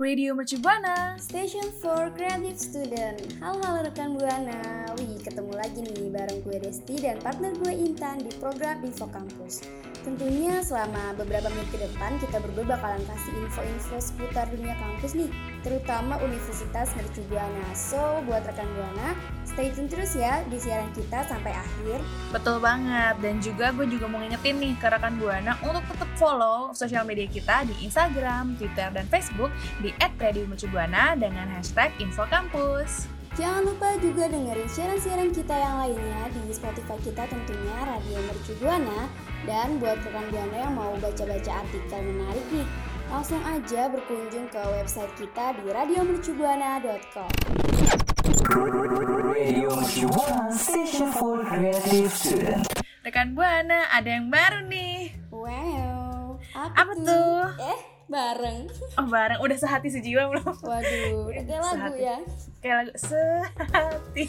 Radio Buana. Station for Creative Student. Halo-halo rekan Buana. Wih ketemu lagi nih bareng gue Desti dan partner gue Intan di program Info Kampus. Tentunya selama beberapa menit ke depan kita berdua bakalan kasih info-info seputar dunia kampus nih Terutama Universitas Mercu Buana So buat rekan Buana stay tune terus ya di siaran kita sampai akhir Betul banget. Dan juga gue juga mau ngingetin nih ke rekan Buana untuk tetap follow sosial media kita di Instagram, Twitter, dan Facebook di @radiomercubuana dengan hashtag infokampus. Jangan lupa juga dengerin siaran-siaran kita yang lainnya di Spotify kita tentunya Radio Mercu Buana dan buat rekan Buana yang mau baca-baca artikel menarik nih langsung aja berkunjung ke website kita di radiomercubuana.com. Radio Station for Creative Student. Rekan Buana, ada yang baru nih. Wow, Apa tuh? Eh, bareng. Oh bareng, udah sehati sejiwa belum? Waduh, udah kayak lagu Sehati. ya. Kayak lagu sehati.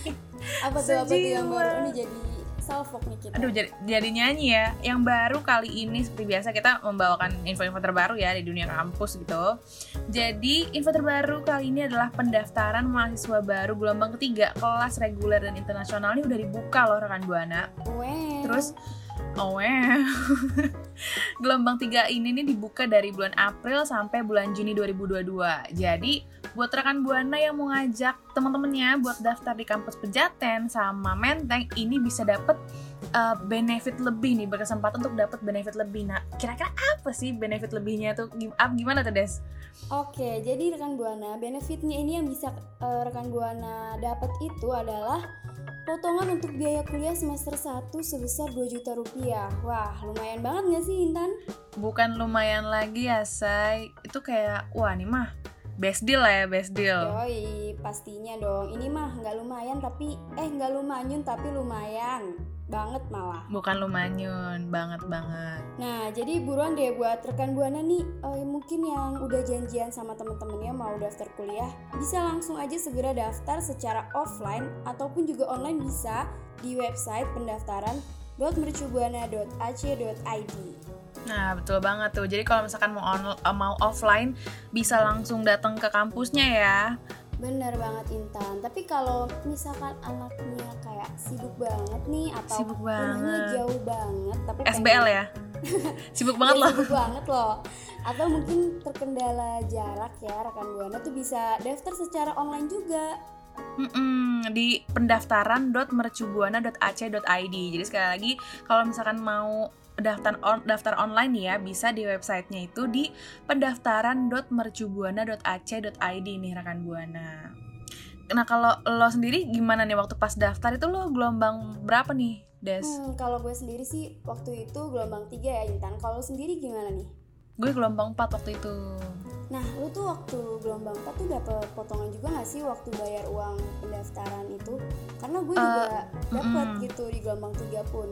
Apa tuh apa tuh yang Sejiwa. baru ini jadi salfok nih kita. Aduh jadi, jadi nyanyi ya. Yang baru kali ini seperti biasa kita membawakan info-info terbaru ya di dunia kampus gitu. Jadi info terbaru kali ini adalah pendaftaran mahasiswa baru gelombang ketiga kelas reguler dan internasional ini udah dibuka loh rekan buana. Wow. Terus Oh wow. Gelombang 3 ini nih dibuka dari bulan April sampai bulan Juni 2022. Jadi buat rekan Buana yang mau ngajak teman-temannya buat daftar di kampus Pejaten sama Menteng ini bisa dapet uh, benefit lebih nih berkesempatan untuk dapat benefit lebih. Nah, kira-kira apa sih benefit lebihnya tuh? Ap- Gimana tuh, Des? Oke, jadi rekan Buana, benefitnya ini yang bisa eh, rekan Buana dapat itu adalah potongan untuk biaya kuliah semester 1 sebesar 2 juta rupiah. Wah, lumayan banget gak sih Intan? Bukan lumayan lagi ya, Say. Itu kayak wah nih mah best deal lah ya, best deal. Yoi, pastinya dong. Ini mah nggak lumayan tapi eh nggak lumanyun tapi lumayan banget malah. Bukan lumanyun, banget banget. Nah, jadi buruan deh buat rekan Buana nih eh, mungkin yang udah janjian sama temen-temennya mau daftar kuliah, bisa langsung aja segera daftar secara offline ataupun juga online bisa di website pendaftaran .mercubuana.ac.id. Nah, betul banget tuh. Jadi kalau misalkan mau on- eh, mau offline bisa langsung datang ke kampusnya ya. Bener banget Intan. Tapi kalau misalkan anaknya kayak sibuk banget nih atau Sibuk rumahnya banget. jauh banget tapi SBL ya. Sibuk banget Iya, loh. sibuk banget loh. Atau mungkin terkendala jarak ya rekan buana tuh bisa daftar secara online juga. Mm-mm, di pendaftaran.mercubuana.ac.id. Jadi sekali lagi kalau misalkan mau daftar on, daftar online ya bisa di websitenya itu di pendaftaran.mercubuana.ac.id nih rekan buana. Nah kalau lo sendiri gimana nih waktu pas daftar itu lo gelombang berapa nih, Des? Hmm, kalau gue sendiri sih waktu itu gelombang 3 ya Intan. Kalau sendiri gimana nih? Gue gelombang 4 waktu itu. Nah, lu tuh waktu gelombang 4 tuh dapet potongan juga gak sih waktu bayar uang pendaftaran itu? Karena gue juga dapet mm-mm. gitu di gelombang 3 pun.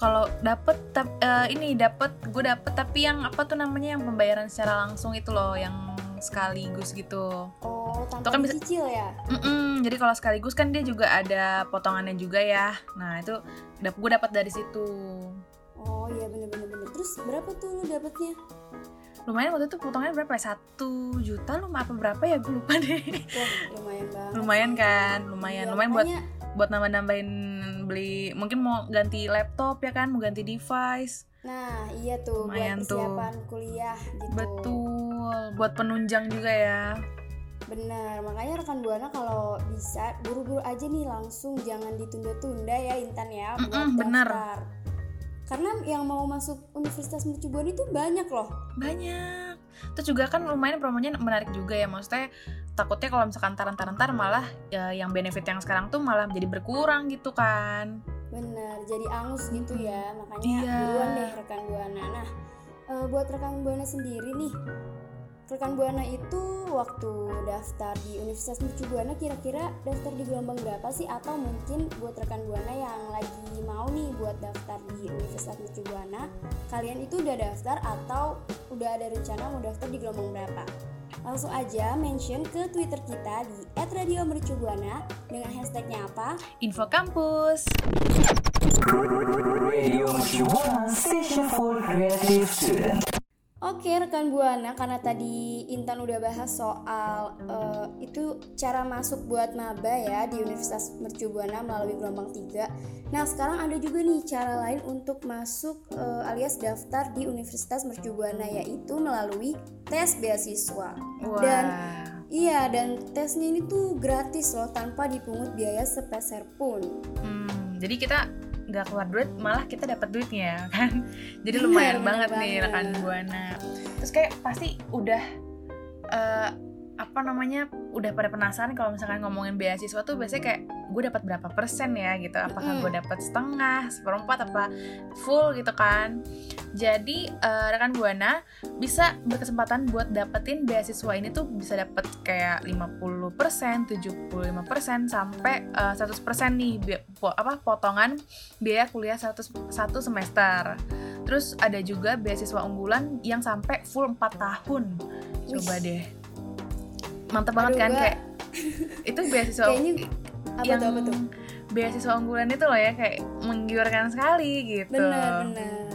Kalau dapet tap- eh, ini dapet gue dapet tapi yang apa tuh namanya yang pembayaran secara langsung itu loh yang sekaligus gitu. Oh, Itu tanpa kan bisa- dicicil ya? Mm-mm, jadi kalau sekaligus kan dia juga ada potongannya juga ya. Nah itu dap gue dapat dari situ. Oh iya bener-bener bener. Terus berapa tuh lu dapetnya? Lumayan waktu itu potongannya berapa ya? Satu juta lu apa berapa ya? Gue lupa deh. Wah, lumayan banget. lumayan kan, lumayan, Iya, lumayan buat buat nambah-nambahin beli. Mungkin mau ganti laptop ya kan, mau ganti device. Nah, iya tuh Lumayan buat tuh. persiapan kuliah gitu. Betul, buat penunjang juga ya. Bener, makanya rekan Buana kalau bisa buru-buru aja nih langsung jangan ditunda-tunda ya Intan ya buat Mm-mm, bener. daftar. Karena yang mau masuk Universitas Mercu Buana itu banyak loh. Banyak. Terus juga kan lumayan promonya menarik juga ya. Maksudnya takutnya kalau misalkan taran-taran malah ya, yang benefit yang sekarang tuh malah jadi berkurang gitu kan. Bener, jadi angus gitu ya. Makanya Iya. buruan deh rekan Buana. Nah, eh, buat rekan Buana sendiri nih, rekan Buana itu waktu daftar di Universitas Mercu Buana kira-kira daftar di gelombang berapa sih atau mungkin buat rekan Buana yang lagi mau nih buat daftar di Universitas Mercu Buana kalian itu udah daftar atau udah ada rencana mau daftar di gelombang berapa langsung aja mention ke Twitter kita di @radiomercubuana dengan hashtagnya apa Info kampus. Radio Mercu Buana, station for creative student. Oke rekan Buana karena tadi Intan udah bahas soal eh, itu cara masuk buat maba ya di Universitas Mercu Buana melalui gelombang 3 Nah sekarang ada juga nih cara lain untuk masuk eh, alias daftar di Universitas Mercu Buana yaitu melalui tes beasiswa. Wah. Dan iya dan tesnya ini tuh gratis loh tanpa dipungut biaya sepeser pun Hmm, jadi kita nggak keluar duit, malah kita dapat duitnya kan. Jadi Bener, lumayan bener banget nih banget. rekan buana. Terus kayak pasti udah eh, apa namanya udah pada penasaran kalau misalkan ngomongin beasiswa tuh biasanya kayak gue dapat berapa persen ya gitu apakah gue dapat setengah seperempat apa full gitu kan jadi eh, rekan buana bisa berkesempatan buat dapetin beasiswa ini tuh bisa dapet kayak 50%, 75% sampai eh, 100% nih bi- po- apa potongan biaya kuliah satu satu semester. Terus ada juga beasiswa unggulan yang sampai full 4 tahun. Coba Wih. deh. Mantap banget Aduh, kan gua- kayak itu beasiswa Kayaknya apa yang tuh apa tuh? beasiswa unggulan itu loh ya kayak menggiurkan sekali gitu. bener bener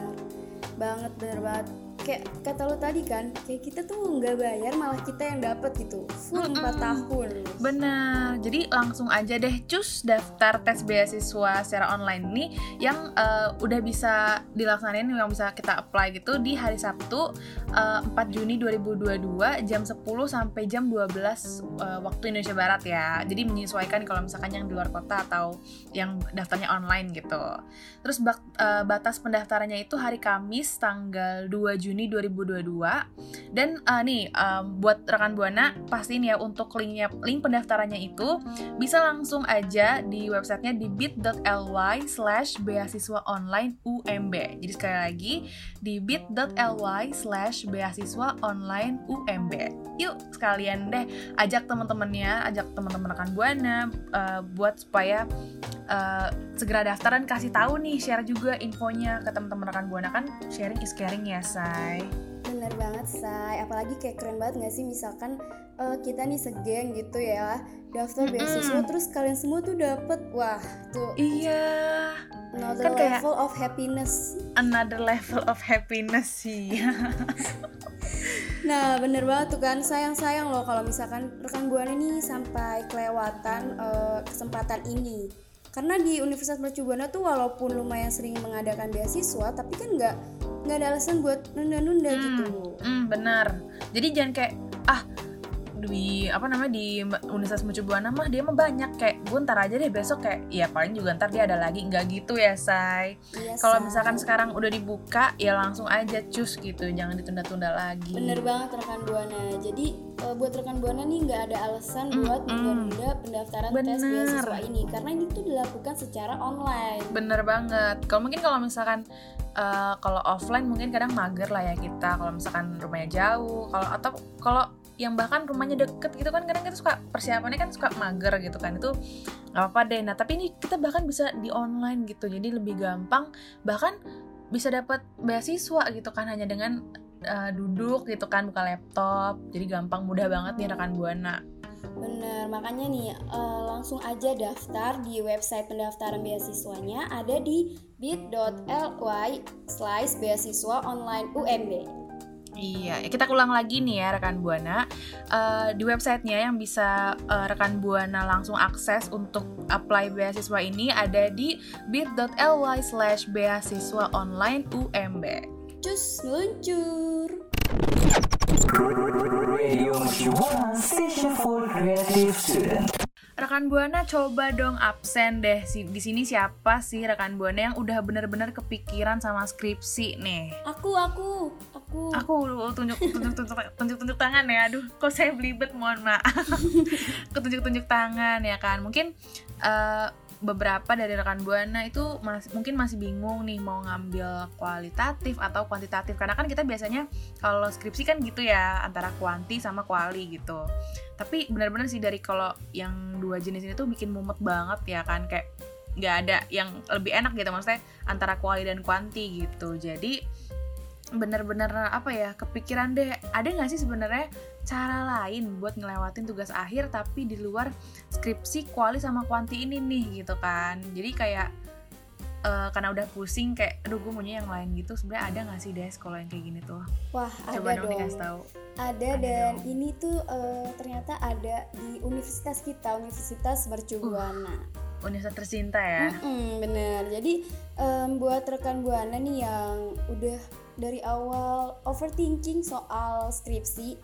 banget bener banget kayak kata lo tadi kan kayak kita tuh nggak bayar malah kita yang dapet gitu full 4 Mm-mm. tahun Benar, jadi langsung aja deh cus daftar tes beasiswa secara online ini yang eh, udah bisa dilaksanain yang bisa kita apply gitu di hari Sabtu eh, 4 Juni 2022 jam 10 sampai jam 12 eh, waktu Indonesia Barat ya. Jadi menyesuaikan kalau misalkan yang di luar kota atau yang daftarnya online gitu. Terus bak- eh, batas pendaftarannya itu hari Kamis tanggal 2 Juni 2022 dan eh, nih em, buat rekan buana pastiin ya untuk linknya link pendaftarannya itu bisa langsung aja di websitenya di bit.ly slash beasiswa online UMB jadi sekali lagi di bit.ly slash beasiswa online UMB yuk sekalian deh ajak teman-temannya ajak teman-teman rekan buana eh, buat supaya eh, segera daftar dan kasih tahu nih share juga infonya ke teman-teman rekan buana. Kan sharing is caring ya say bener banget say apalagi kayak keren banget nggak sih? Misalkan eh, kita nih segeng gitu ya daftar Mm-mm. beasiswa terus kalian semua tuh dapet. Wah tuh. Iya. Another Kan kayak- level of happiness. Another level of happiness sih. Nah bener banget tuh kan. Sayang-sayang loh kalau misalkan rekan buana nih sampai kelewatan eh, kesempatan ini karena di Universitas Mercu Buana tuh walaupun lumayan sering mengadakan beasiswa tapi kan nggak nggak ada alasan buat nunda-nunda Hmm. gitu Hmm, benar. Jadi jangan kayak ah di apa namanya di Universitas Mercu Buana mah dia mah banyak. Kayak gue ntar aja deh besok kayak ya paling juga ntar dia ada lagi. Nggak gitu ya say. Iya, kalau misalkan sekarang udah dibuka ya langsung aja cus gitu. Jangan ditunda-tunda lagi. Bener banget rekan buana. Jadi eh, buat rekan buana nih nggak ada alasan Mm, buat mm. menunda pendaftaran tes Bener. beasiswa ini. Karena ini tuh dilakukan secara online. Bener banget. Kalau mungkin kalau misalkan eh, kalau offline mungkin kadang mager lah ya kita. Kalau misalkan rumahnya jauh kalau atau kalau yang bahkan rumahnya deket gitu kan kadang kita suka persiapannya kan suka mager gitu kan itu nggak apa-apa deh nah tapi ini kita bahkan bisa di online gitu jadi lebih gampang bahkan bisa dapat beasiswa gitu kan hanya dengan eh, duduk gitu kan buka laptop jadi gampang mudah banget nih rekan buana Bener, makanya nih eh, langsung aja daftar di website pendaftaran beasiswanya ada di bit.ly slash beasiswa online UMB. Iya, ya kita ulang lagi nih ya rekan buana Eh, di websitenya yang bisa eh, rekan buana langsung akses untuk apply beasiswa ini ada di bit.ly slash beasiswa online UMB. Cus, meluncur! Radio station for creative student. Rekan buana coba dong absen deh. Si- Di sini siapa sih rekan buana yang udah bener-bener kepikiran sama skripsi nih? Aku, aku, aku. Aku tunjuk tunjuk tunjuk tunjuk tunjuk tangan ya. Aduh, kok saya belibet mohon maaf. Ketunjuk tunjuk tangan ya kan. Mungkin eh, beberapa dari rekan buana itu mas, mungkin masih bingung nih mau ngambil kualitatif atau kuantitatif. Karena kan kita biasanya kalau skripsi kan gitu ya antara kuanti sama kuali gitu. Tapi benar-benar sih dari kalau yang dua jenis ini tuh bikin mumet banget ya kan kayak nggak ada yang lebih enak gitu maksudnya antara kuali dan kuanti gitu. Jadi bener-bener apa ya kepikiran deh. Ada nggak sih sebenarnya cara lain buat ngelewatin tugas akhir tapi di luar skripsi kuali sama kuanti ini nih gitu kan? Jadi kayak uh, karena udah pusing kayak aduh gue maunya yang lain gitu. Sebenarnya ada nggak sih des kalau yang kayak gini tuh? Wah coba ada dong dong. dikasih tahu. Ada, Ada dan dong. ini tuh eh, ternyata ada di universitas kita Universitas Mercu Uh. Universitas tercinta ya? Mm-mm, bener. Jadi em, buat rekan buana nih yang udah dari awal overthinking soal skripsi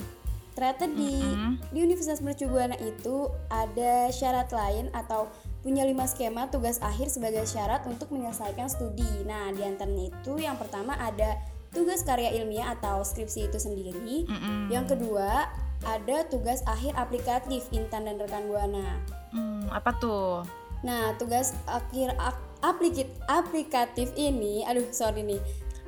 ternyata di Mm-mm. di Universitas Mercu Buana itu ada syarat lain atau punya lima skema tugas akhir sebagai syarat untuk menyelesaikan studi. Nah, di antaranya itu yang pertama ada tugas karya ilmiah atau skripsi itu sendiri. Mm-mm. Yang kedua ada tugas akhir aplikatif Intan dan rekan Buana. Hmm, apa tuh Nah, tugas akhir ak- aplikit aplikatif ini, aduh sorry nih,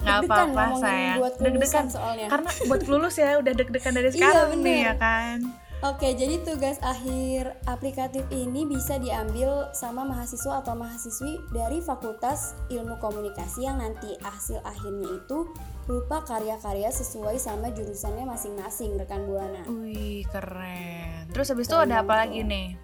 nggak apa-apa kelulusan deg-degan soalnya. karena buat lulus ya udah deg-degan dari Iya, sekarang nih bener. ya kan Oke, jadi tugas akhir aplikatif ini bisa diambil sama mahasiswa atau mahasiswi dari Fakultas Ilmu Komunikasi yang nanti hasil akhirnya itu berupa karya-karya sesuai sama jurusannya masing-masing rekan Buana. Wih keren. Terus habis itu ada apa lagi nih?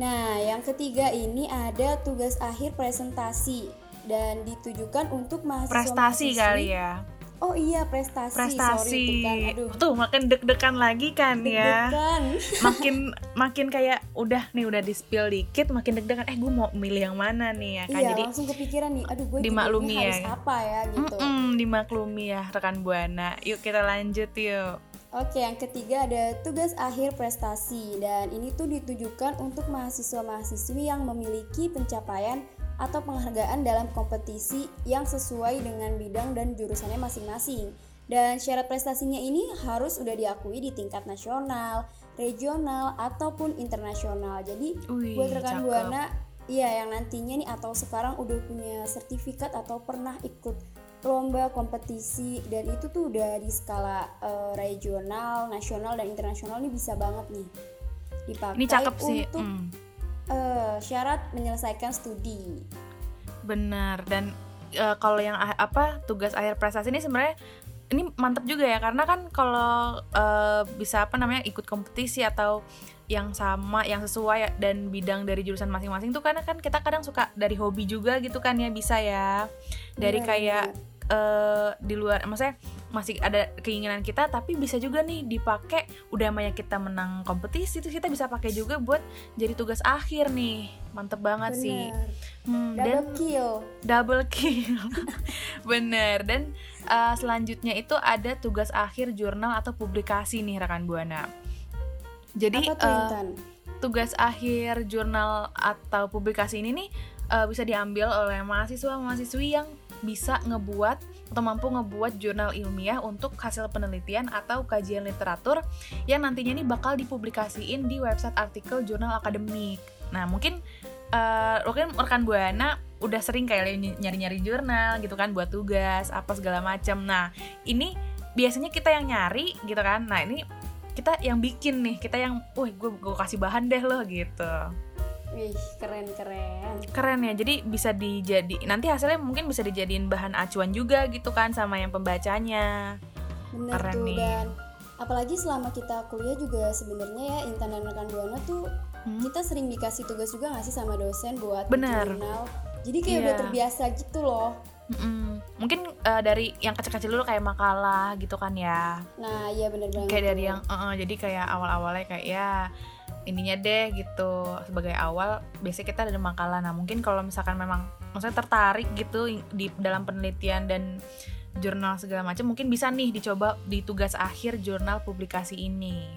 Nah, yang ketiga ini ada tugas akhir presentasi dan ditujukan untuk mahasiswa Prestasi kali ya. Oh iya, prestasi. Sorry, Prestasi. tuh kan. Aduh. Tuh makin deg-degan lagi kan ya. Deg-degan. Makin makin kayak udah nih udah di spill dikit makin deg-degan. Eh gue mau milih yang mana nih ya kan. Iya, Jadi langsung kepikiran nih. Aduh, gue dimaklumi judulnya harus ya. apa ya gitu. mm-mm, dimaklumi ya rekan buana. Yuk kita lanjut yuk. Oke, yang ketiga ada tugas akhir prestasi dan ini tuh ditujukan untuk mahasiswa-mahasiswi yang memiliki pencapaian atau penghargaan dalam kompetisi yang sesuai dengan bidang dan jurusannya masing-masing. Dan syarat prestasinya ini harus udah diakui di tingkat nasional, regional ataupun internasional. Jadi Wih, buat rekan cakep. buana, iya yang nantinya nih atau sekarang udah punya sertifikat atau pernah ikut lomba kompetisi dan itu tuh udah di skala eh, regional, nasional dan internasional nih bisa banget nih dipakai Ini cakep sih. untuk mm. Eh, syarat menyelesaikan studi. Benar dan eh, kalau yang ah- apa tugas akhir prestasi ini sebenarnya ini mantep juga ya karena kan kalau eh, bisa apa namanya ikut kompetisi atau yang sama yang sesuai dan bidang dari jurusan masing-masing tuh karena kan kita kadang suka dari hobi juga gitu kan ya bisa ya dari Benar, kayak eh, di luar maksudnya masih ada keinginan kita tapi bisa juga nih dipakai udah banyak kita menang kompetisi terus kita bisa pakai juga buat jadi tugas akhir nih mantep banget sih Bener. Hmm, Double dan kill. double kill bener dan uh, selanjutnya itu ada tugas akhir jurnal atau publikasi nih rekan buana jadi Apa tuh uh, Intan? tugas akhir jurnal atau publikasi ini nih uh, bisa diambil oleh mahasiswa mahasiswi yang bisa ngebuat atau mampu ngebuat jurnal ilmiah untuk hasil penelitian atau kajian literatur yang nantinya nih bakal dipublikasiin di website artikel jurnal akademik. Nah mungkin uh, mungkin rekan buana udah sering kayak nyari-nyari jurnal gitu kan buat tugas apa segala macam. Nah ini biasanya kita yang nyari gitu kan. Nah ini kita yang bikin nih kita yang, wih gue gue kasih bahan deh loh gitu Wih, keren-keren. keren ya jadi bisa dijadi nanti hasilnya mungkin bisa dijadiin bahan acuan juga gitu kan sama yang pembacanya Bener Keren tuh nih. dan apalagi selama kita kuliah juga sebenarnya ya Intan dan rekan Buana tuh Hmm? kita sering dikasih tugas juga nggak sih sama dosen buat Bener. jurnal. Jadi kayak Iya. udah terbiasa gitu loh. Mm-mm. mungkin eh, dari yang kecil-kecil dulu kayak makalah gitu kan ya Nah, iya bener banget. kayak dari yang eh, jadi kayak awal-awalnya kayak ya ininya deh gitu. Sebagai awal biasanya kita ada makalah nah mungkin kalau misalkan memang maksudnya tertarik gitu di dalam penelitian dan jurnal segala macam mungkin bisa nih dicoba di tugas akhir jurnal publikasi ini.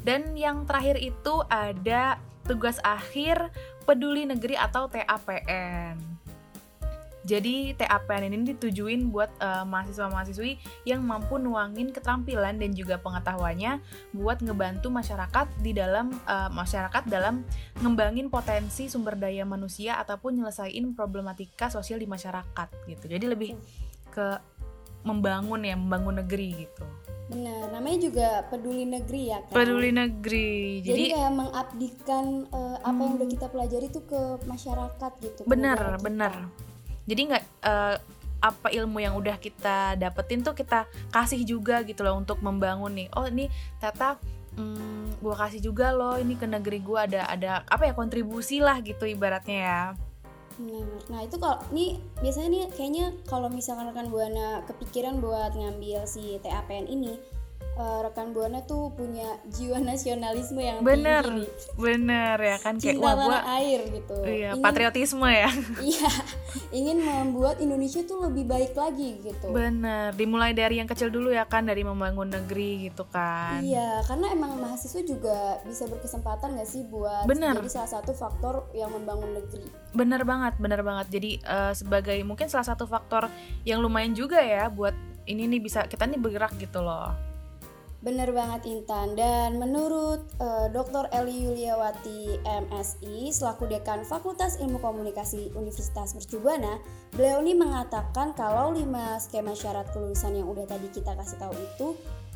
Dan yang terakhir itu ada tugas akhir peduli negeri atau TAPN Jadi TAPN ini ditujuin buat uh, mahasiswa-mahasiswi yang mampu nuangin keterampilan dan juga pengetahuannya buat ngebantu masyarakat di dalam uh, masyarakat dalam ngembangin potensi sumber daya manusia ataupun nyelesain problematika sosial di masyarakat gitu. Jadi lebih ke membangun ya, membangun negeri gitu. Benar, namanya juga peduli negeri ya kan. Peduli negeri. Jadi, Jadi kayak mengabdikan uh, apa hmm. yang udah kita pelajari tuh ke masyarakat gitu. Benar, benar. Jadi nggak uh, apa ilmu yang udah kita dapetin tuh kita kasih juga gitu loh untuk membangun nih. Oh ini Tata hmm, gue kasih juga loh ini ke negeri gue ada ada apa ya kontribusi lah gitu ibaratnya ya. Nah, nah itu kalau ini biasanya nih kayaknya kalau misalkan rekan buana kepikiran buat ngambil si TAPN ini uh, rekan buana tuh punya jiwa nasionalisme yang bener, tinggi nih. Bener ya kan kayak Cinta wah air gitu. Iya, ingin, patriotisme ya. Iya, ingin membuat Indonesia tuh lebih baik lagi gitu. Bener, dimulai dari yang kecil dulu ya kan dari membangun negeri gitu kan. Iya, karena emang mahasiswa juga bisa berkesempatan gak sih buat bener. jadi salah satu faktor yang membangun negeri. Bener banget, bener banget. Jadi uh, sebagai mungkin salah satu faktor yang lumayan juga ya buat ini nih bisa kita nih bergerak gitu loh. Bener banget Intan. Dan menurut uh, Dr. Eli Yuliawati MSI selaku Dekan Fakultas Ilmu Komunikasi Universitas Mercubuana, beliau ini mengatakan kalau lima skema syarat kelulusan yang udah tadi kita kasih tahu itu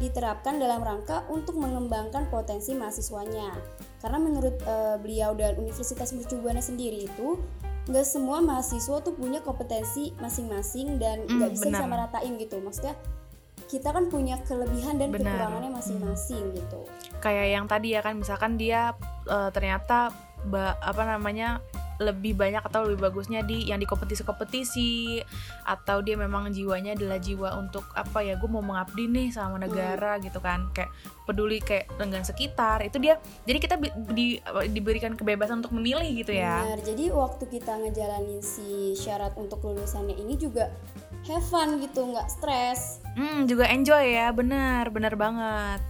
diterapkan dalam rangka untuk mengembangkan potensi mahasiswanya. Karena menurut uh, beliau dan Universitas Mercubuana sendiri itu nggak semua mahasiswa tuh punya kompetensi masing-masing dan nggak mm, bisa sama ratain gitu. Maksudnya kita kan punya kelebihan dan Benar. kekurangannya masing-masing hmm. gitu. Kayak yang tadi ya kan misalkan dia uh, ternyata ba, apa namanya lebih banyak atau lebih bagusnya di yang di kompetisi-kompetisi atau dia memang jiwanya adalah jiwa untuk apa ya gue mau mengabdi nih sama negara hmm. gitu kan kayak peduli kayak dengan sekitar itu dia jadi kita di, diberikan kebebasan untuk memilih gitu ya Benar, jadi waktu kita ngejalanin si syarat untuk lulusannya ini juga have fun gitu nggak stres hmm juga enjoy ya benar benar banget.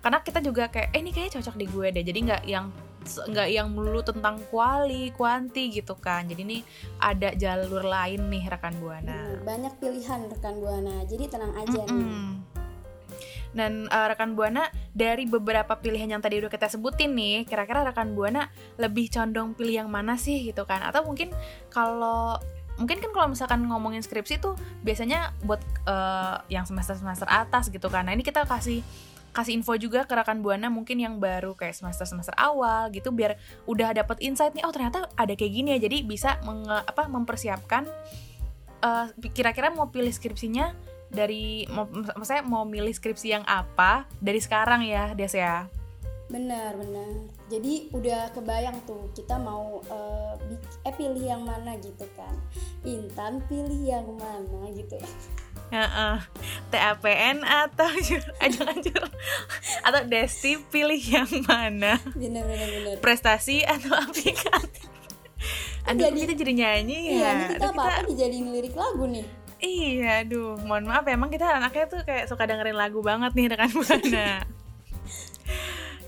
Karena kita juga kayak eh ini kayaknya cocok di gue deh. Jadi nggak yang nggak yang melulu tentang kuali kuanti gitu kan. Jadi nih ada jalur lain nih rekan buana. Banyak pilihan rekan buana. Jadi tenang aja mm -mm. nih dan uh, rekan buana dari beberapa pilihan yang tadi udah kita sebutin nih kira-kira rekan buana lebih condong pilih yang mana sih gitu kan? Atau mungkin kalau mungkin kan kalau misalkan ngomongin skripsi tuh biasanya buat uh, yang semester semester atas gitu kan. Nah ini kita kasih kasih info juga ke rekan buana mungkin yang baru kayak semester semester awal gitu biar udah dapet insight nih oh ternyata ada kayak gini ya. Jadi bisa menge, apa mempersiapkan uh, kira-kira mau pilih skripsinya dari mau maksudnya mau milih skripsi yang apa dari sekarang ya Des ya Benar, benar. Jadi udah kebayang tuh kita mau uh, eh pilih yang mana gitu kan. Intan pilih yang mana gitu ya. Ya, uh, TAPN atau ajang ajur atau Desti pilih yang mana? Benar, benar, benar. Prestasi atau aplikasi? Aduh, jadi, kita jadi nyanyi ya. Iya, kita apa-apa kita... dijadiin lirik lagu nih. Iya, aduh, mohon maaf emang kita anaknya tuh kayak suka dengerin lagu banget nih rekan buana.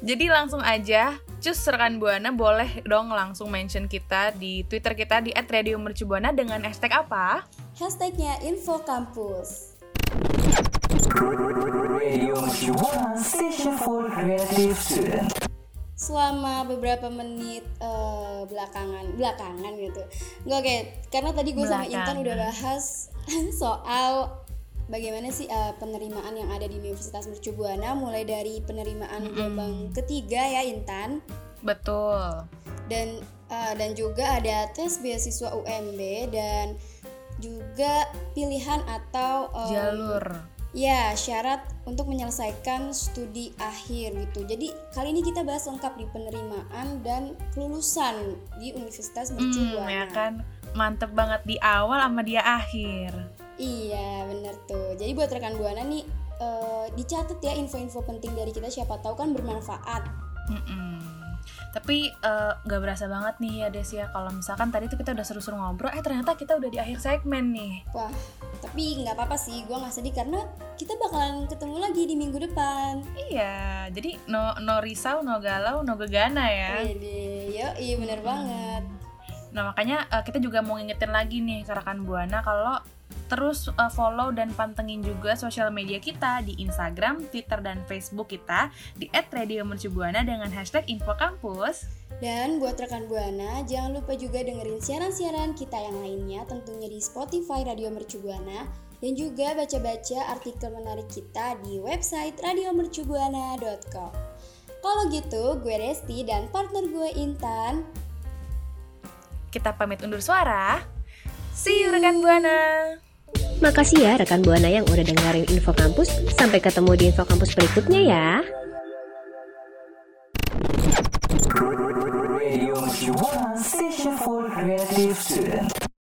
Jadi langsung aja, cus rekan Buana boleh dong langsung mention kita di Twitter kita di @radiomercubuana dengan hashtag apa? Hashtagnya Info Kampus. Selama beberapa menit uh, belakangan, belakangan gitu, nggak kayak karena tadi gue sama Intan udah bahas soal bagaimana sih uh, penerimaan yang ada di Universitas Mercu Buana mulai dari penerimaan mm-hmm. gelombang ketiga ya Intan. Betul. Dan uh, dan juga ada tes beasiswa UMB dan juga pilihan atau um, jalur. Ya, syarat untuk menyelesaikan studi akhir gitu. Jadi kali ini kita bahas lengkap di penerimaan dan kelulusan di Universitas Mercu Buana. Hmm, ya kan, mantep banget di awal sama dia akhir. Iya bener tuh. Jadi buat rekan buana nih uh, dicatat ya info-info penting dari kita siapa tahu kan bermanfaat. Mm-mm. Tapi eh, nggak uh, berasa banget nih ya Des ya kalau misalkan tadi tuh kita udah seru-seru ngobrol, eh ternyata kita udah di akhir segmen nih. Wah, tapi nggak apa-apa sih, gue nggak sedih karena kita bakalan ketemu lagi di minggu depan. Iya, jadi no no risau, no galau, no gegana ya. Iya, iya bener hmm. banget. Nah makanya uh, kita juga mau ngingetin lagi nih rekan Buana kalau terus uh, follow dan pantengin juga sosial media kita di Instagram, Twitter, dan Facebook kita di @radiomercubuana dengan hashtag infokampus. Dan buat rekan Buana, jangan lupa juga dengerin siaran-siaran kita yang lainnya tentunya di Spotify Radio Mercubuana dan juga baca-baca artikel menarik kita di website radiomercubuana.com. Kalau gitu, gue Resti dan partner gue Intan kita pamit undur suara. See you rekan Buana. Makasih ya rekan Buana yang udah dengerin Info Kampus. Sampai ketemu di Info Kampus berikutnya ya. Radio Station for Creative Student.